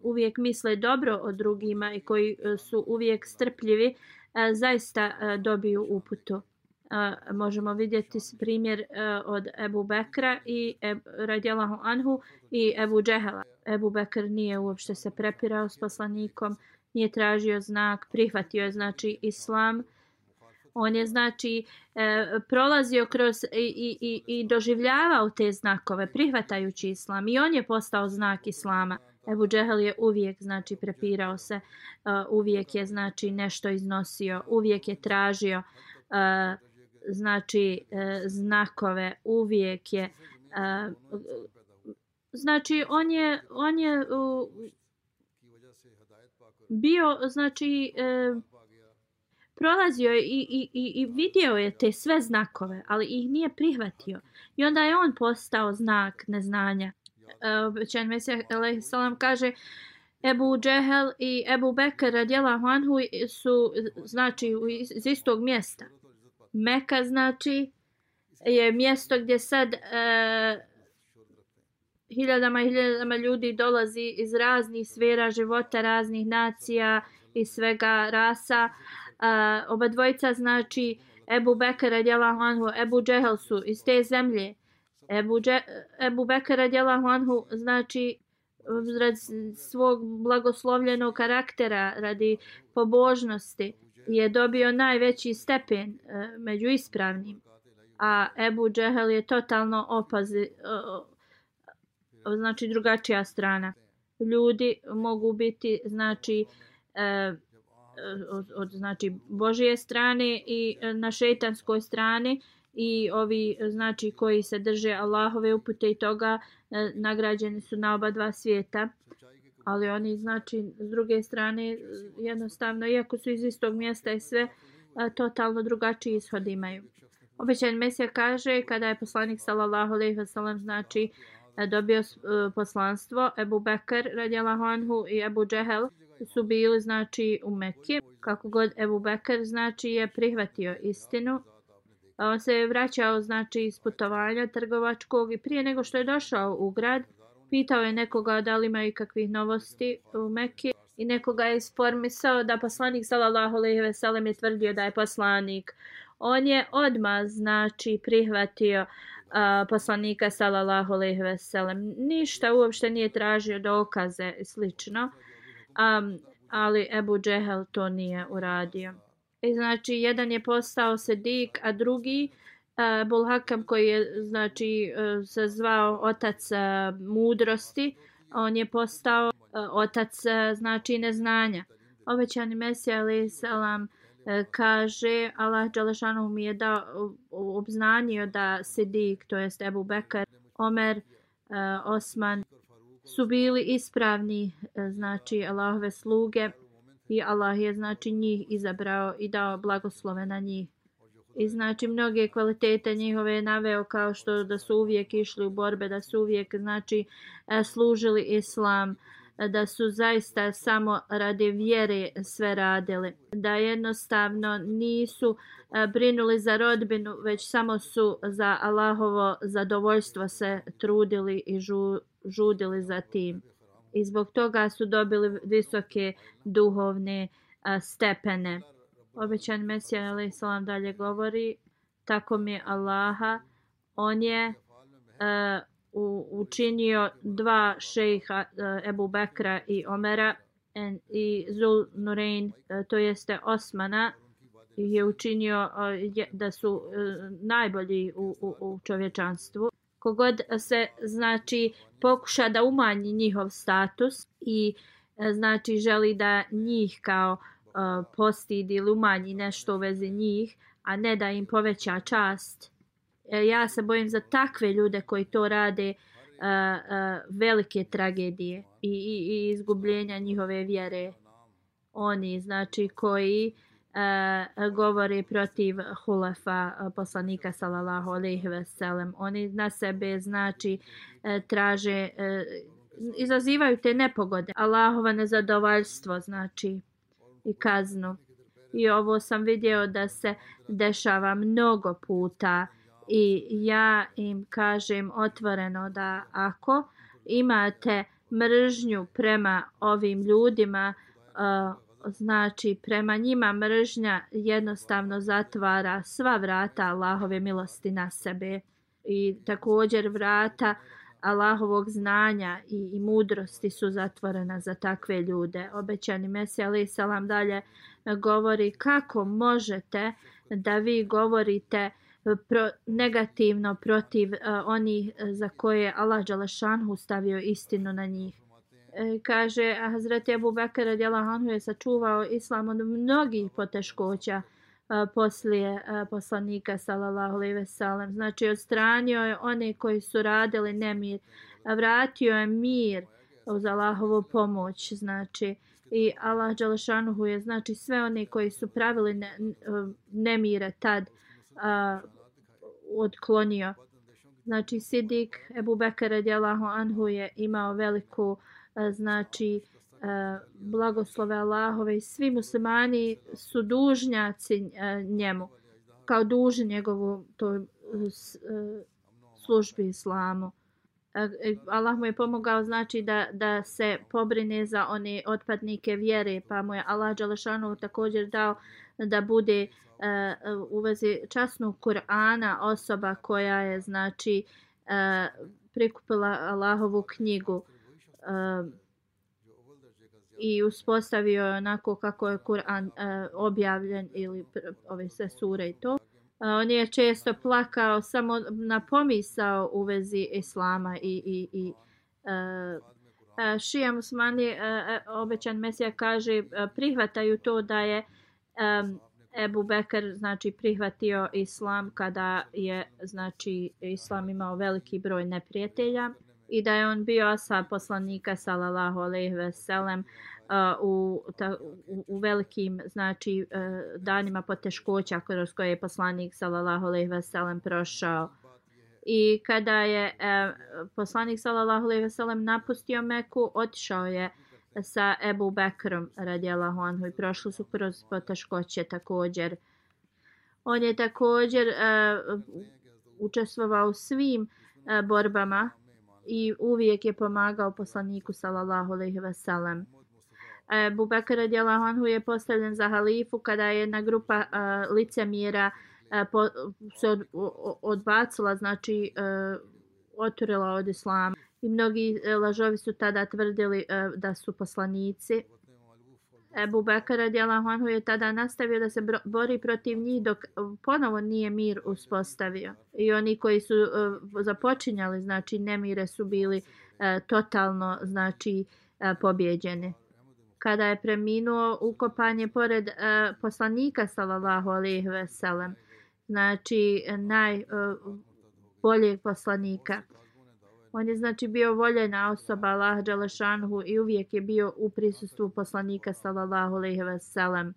uvijek misle dobro o drugima i koji e, su uvijek strpljivi, e, zaista e, dobiju uputu. Možemo vidjeti primjer e, od Ebu Bekra i radijalahu anhu i Ebu Džehela. Ebu Bekr nije uopšte se prepirao s poslanikom, nije tražio znak, prihvatio je znači islam. On je znači e, prolazio kroz i, i, i, i doživljavao te znakove prihvatajući islam i on je postao znak islama. Ebu Džehel je uvijek znači prepirao se, uh, uvijek je znači nešto iznosio, uvijek je tražio uh, znači e, znakove, uvijek je e, znači on je on je u, bio znači e, prolazio i, i, i, i vidio je te sve znakove, ali ih nije prihvatio. I onda je on postao znak neznanja. E, obećan Mesih salam kaže Ebu Džehel i Ebu Bekr radjela Huanhu su znači iz istog mjesta. Meka znači je mjesto gdje sad e, hiljadama i hiljadama ljudi dolazi iz raznih sfera života, raznih nacija i svega rasa. E, oba dvojica znači Ebu Bekara radijalahu anhu, Ebu Džehel su iz te zemlje. Ebu, Dže, Ebu Bekara radijalahu anhu znači radi svog blagoslovljenog karaktera, radi pobožnosti je dobio najveći stepen e, među ispravnim. A Ebu Džehel je totalno opazi, e, znači drugačija strana. Ljudi mogu biti znači e, od, od znači Božije strane i na šejtanskoj strani i ovi znači koji se drže Allahove upute i toga nagrađeni su na oba dva svijeta ali oni znači s druge strane jednostavno iako su iz istog mjesta i sve totalno drugačiji ishod imaju. Obećan Mesija kaže kada je poslanik sallallahu alejhi ve sellem znači dobio e, poslanstvo Ebu Bekr radijallahu anhu i Ebu Džehel su bili znači u Mekki. Kako god Ebu Bekr znači je prihvatio istinu. On se je vraćao znači iz putovanja trgovačkog i prije nego što je došao u grad pitao je nekoga da li imaju kakvih novosti u Mekke i nekoga je isformisao da poslanik sallallahu alejhi ve sellem je tvrdio da je poslanik. On je odma znači prihvatio uh, poslanika sallallahu alejhi ve sellem. Ništa uopšte nije tražio dokaze i slično um, ali Ebu Džehel to nije uradio. I znači, jedan je postao Sedik, a drugi uh, Bulhakam koji je znači uh, se zvao otac uh, mudrosti, on je postao uh, otac uh, znači neznanja. Obećani Mesija ali selam kaže Allah Đalešanu mi je dao obznanio da Sidik, to jest Ebu Bekar, Omer, Osman su bili ispravni znači Allahove sluge i Allah je znači njih izabrao i dao blagoslove na njih. I znači mnoge kvalitete njihove naveo kao što da su uvijek išli u borbe, da su uvijek znači e, služili islam, e, da su zaista samo radi vjere sve radili. Da jednostavno nisu e, brinuli za rodbinu, već samo su za Allahovo zadovoljstvo se trudili i žu, žudili za tim. I zbog toga su dobili visoke duhovne stepene. Obećan Mesija a.s. Dalje govori, tako mi Allaha, on je uh, u, učinio dva šejha e, Ebu Bekra i Omera en, i Zul Nurein, e, to jeste Osmana, je učinio uh, je, da su uh, najbolji u, u, u čovječanstvu kogod se znači pokuša da umanji njihov status i uh, znači želi da njih kao uh, postidi ili umanji nešto u vezi njih, a ne da im poveća čast. E, ja se bojim za takve ljude koji to rade uh, uh, velike tragedije i, i, i izgubljenja njihove vjere. Oni znači koji uh, govore protiv hulefa uh, poslanika sallallahu alejhi ve sellem oni na sebe znači uh, traže uh, izazivaju te nepogode Allahova nezadovoljstvo znači i kaznu. I ovo sam vidio da se dešava mnogo puta. I ja im kažem otvoreno da ako imate mržnju prema ovim ljudima, znači prema njima mržnja jednostavno zatvara sva vrata Allahove milosti na sebe. I također vrata Allahovog znanja i, i mudrosti su zatvorena za takve ljude. Obećani Mesija Ali Salam dalje govori kako možete da vi govorite pro, negativno protiv uh, onih e, za koje Allah Đalašanhu stavio istinu na njih. E, kaže, a Hazreti Abu Bakr radijallahu anhu je sačuvao islam od mnogih poteškoća a, poslije poslanika sallallahu alejhi ve sellem. Znači odstranio je one koji su radili nemir, vratio je mir uz Allahovu pomoć, znači i Allah dželešanuhu je znači sve one koji su pravili ne, e, nemire tad a, odklonio. Znači Sidik Ebu Bekara radijallahu anhu je imao veliku a, znači Eh, blagoslove Allahove i svi muslimani su dužnjaci eh, njemu kao dužni njegovu to eh, službi islamu. Allah mu je pomogao znači da, da se pobrine za one otpadnike vjere pa mu je Allah Đalešanu također dao da bude uh, u vezi časnog Kur'ana osoba koja je znači uh, prikupila Allahovu knjigu uh, i uspostavio je onako kako je Kur'an e, objavljen ili ove sve sure i to. E, on je često plakao samo na pomisao u vezi islama i, i, i e, e uh, šija musmani, e, e, obećan Mesija kaže, e, prihvataju to da je e, Ebu Bekr znači prihvatio islam kada je znači islam imao veliki broj neprijatelja i da je on bio asa poslanika sallallahu alejhi ve sellem uh, u, ta, u, u velikim znači uh, danima poteškoća kroz koje je poslanik sallallahu alejhi ve sellem prošao. I kada je e, poslanik sallallahu alejhi ve sellem napustio Meku otišao je sa Ebu Bekrom radijallahu anhu i prošli su kroz poteškoće također. On je također e, učestvovao u svim e, borbama i uvijek je pomagao poslaniku sallallahu alejhi ve sellem. E, Abu Bakr radijallahu anhu je postavljen za halifu kada je jedna grupa uh, licemjera uh, po, se od, odbacila, znači uh, oturila od islama. I mnogi uh, lažovi su tada tvrdili uh, da su poslanici. Ebu Bekar radijallahu anhu je tada nastavio da se bori protiv njih dok ponovo nije mir uspostavio. I oni koji su uh, započinjali, znači nemire su bili uh, totalno znači uh, pobjeđeni. Kada je preminuo ukopanje pored uh, poslanika sallallahu alejhi ve sellem, znači najboljeg uh, poslanika, On je znači bio voljena osoba Allah Đalešanhu i uvijek je bio u prisustvu poslanika sallallahu alaihi ve sellem.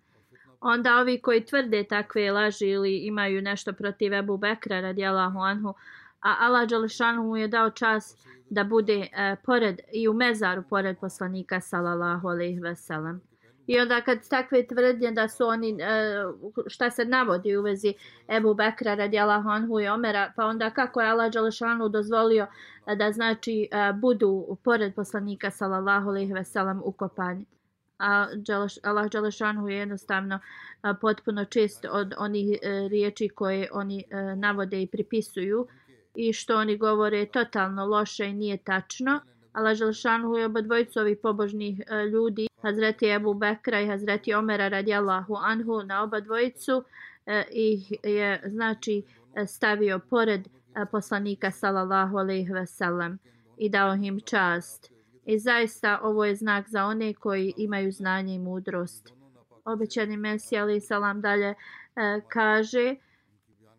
Onda ovi koji tvrde takve laži ili imaju nešto protiv Ebu Bekra radijalahu anhu, a Allah Đalešanhu je dao čas da bude e, pored i u mezaru pored poslanika sallallahu alaihi ve sellem. I onda kad takve tvrdnje da su oni, e, šta se navodi u vezi Ebu Bekra radijalahu anhu i Omera, pa onda kako je Allah Đalešanu dozvolio e, da znači e, budu pored poslanika sallallahu alaihi ve sellem ukopani. A Allah Đalešanu je jednostavno potpuno čist od onih riječi koje oni navode i pripisuju i što oni govore totalno loše i nije tačno. Allah Želšanhu je oba dvojicu ovih pobožnih e, ljudi Hazreti Ebu Bekra i Hazreti Omera radijallahu anhu na oba dvojicu e, ih je znači e, stavio pored e, poslanika sallallahu alejhi ve sellem i dao im čast. I zaista ovo je znak za one koji imaju znanje i mudrost. Obećani Mesija ali salam dalje e, kaže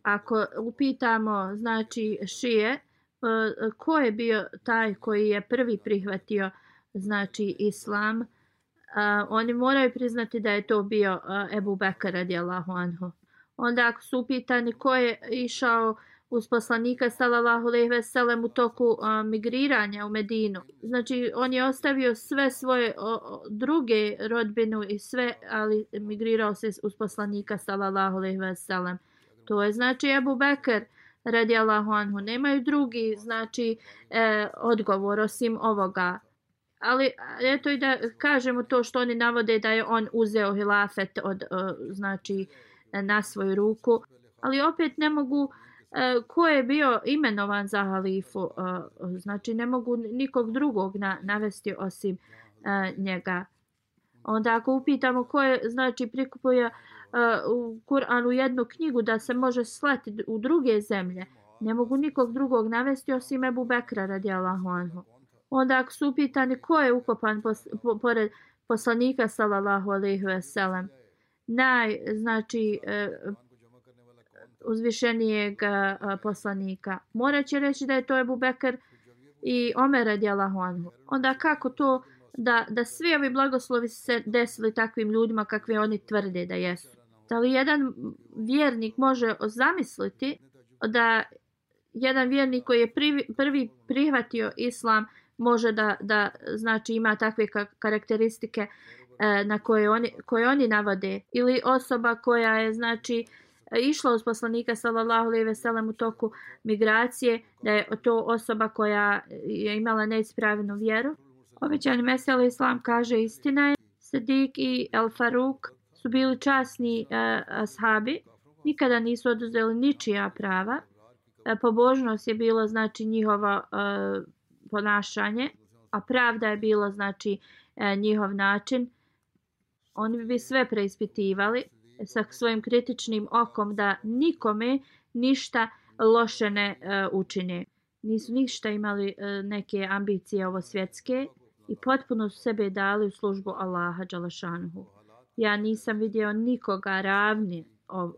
ako upitamo znači šije E, ko je bio taj koji je prvi prihvatio znači islam uh, oni moraju priznati da je to bio uh, Ebu Bekar radijallahu anhu. Onda ako su upitani ko je išao uz poslanika sallallahu alejhi ve sellem u toku uh, migriranja u Medinu. Znači on je ostavio sve svoje o, druge rodbinu i sve, ali migrirao se uz poslanika sallallahu alejhi ve sellem. To je znači Abu Bekr radijallahu anhu. Nemaju drugi znači e, odgovor osim ovoga ali eto i da kažemo to što oni navode da je on uzeo hilafet od, e, znači, na svoju ruku. Ali opet ne mogu, e, ko je bio imenovan za halifu, e, znači ne mogu nikog drugog na, navesti osim njega. Onda ako upitamo ko je, znači prikupuje u Kur'anu jednu knjigu da se može slati u druge zemlje, ne mogu nikog drugog navesti osim Ebu Bekra radijallahu anhu. Onda ako su upitani ko je ukopan pos, po, pored poslanika sallallahu alaihi ve sellem, naj, znači, e, uzvišenijeg e, poslanika. Morat će reći da je to Ebu Bekr i Omer radijallahu anhu. Onda kako to da, da svi ovi blagoslovi se desili takvim ljudima kakve oni tvrde da jesu? Da li jedan vjernik može zamisliti da jedan vjernik koji je prvi, prvi prihvatio islam može da, da znači ima takve karakteristike e, na koje oni, koje oni navode? Ili osoba koja je znači išla uz poslanika sallallahu alejhi ve sellem u toku migracije da je to osoba koja je imala neispravnu vjeru? Obećani mesel islam kaže istina je Sadiq i El Faruk su bili časni uh, ashabi nikada nisu oduzeli ničija prava uh, pobožnost je bilo znači njihova uh, e, ponašanje, a pravda je bila znači e, njihov način, oni bi sve preispitivali sa svojim kritičnim okom da nikome ništa loše ne e, učine. Nisu ništa imali e, neke ambicije ovo svjetske i potpuno su sebe dali u službu Allaha Đalašanuhu. Ja nisam vidio nikoga ravni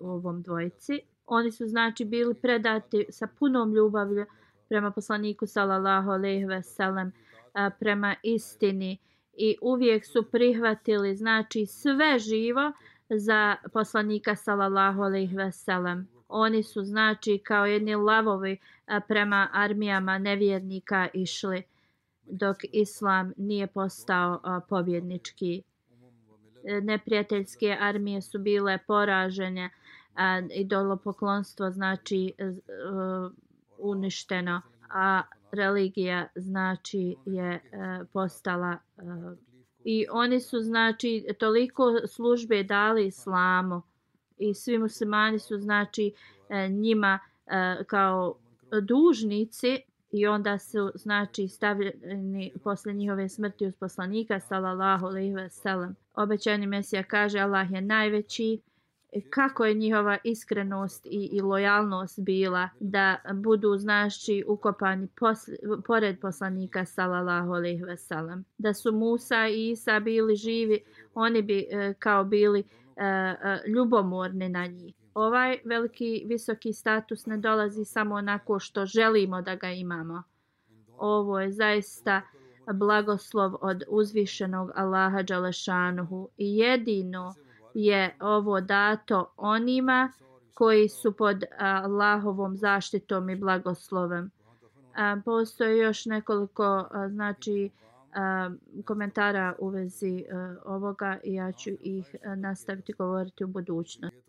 ovom dvojici. Oni su znači bili predati sa punom ljubavlju prema poslaniku sallallahu alejhi ve sellem prema istini i uvijek su prihvatili znači sve živo za poslanika sallallahu alejhi ve sellem oni su znači kao jedni lavovi prema armijama nevjernika išli dok islam nije postao pobjednički neprijateljske armije su bile poražene idolopoklonstvo znači e, uništeno, a religija znači je e, postala e, i oni su znači toliko službe dali islamu i svi muslimani su znači njima kao dužnici i onda su znači stavljeni posle njihove smrti uz poslanika sallallahu alejhi ve sellem obećani mesija kaže Allah je najveći. Kako je njihova iskrenost i, i lojalnost bila da budu znači ukopani posle, pored poslanika sallallahu alejhi ve sellem da su Musa i Isa bili živi oni bi e, kao bili e, e, ljubomorni na njih. Ovaj veliki visoki status ne dolazi samo onako što želimo da ga imamo. Ovo je zaista blagoslov od uzvišenog Allaha Đalešanuhu i jedino je ovo dato onima koji su pod Allahovom zaštitom i blagoslovem. Postoje još nekoliko znači komentara u vezi ovoga i ja ću ih nastaviti govoriti u budućnosti.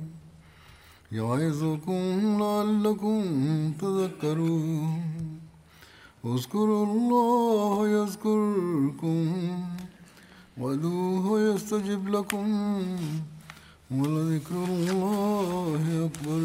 يعظكم لعلكم تذكرون. اذكروا الله يذكركم وادعوه يستجب لكم ولذكر الله أكبر.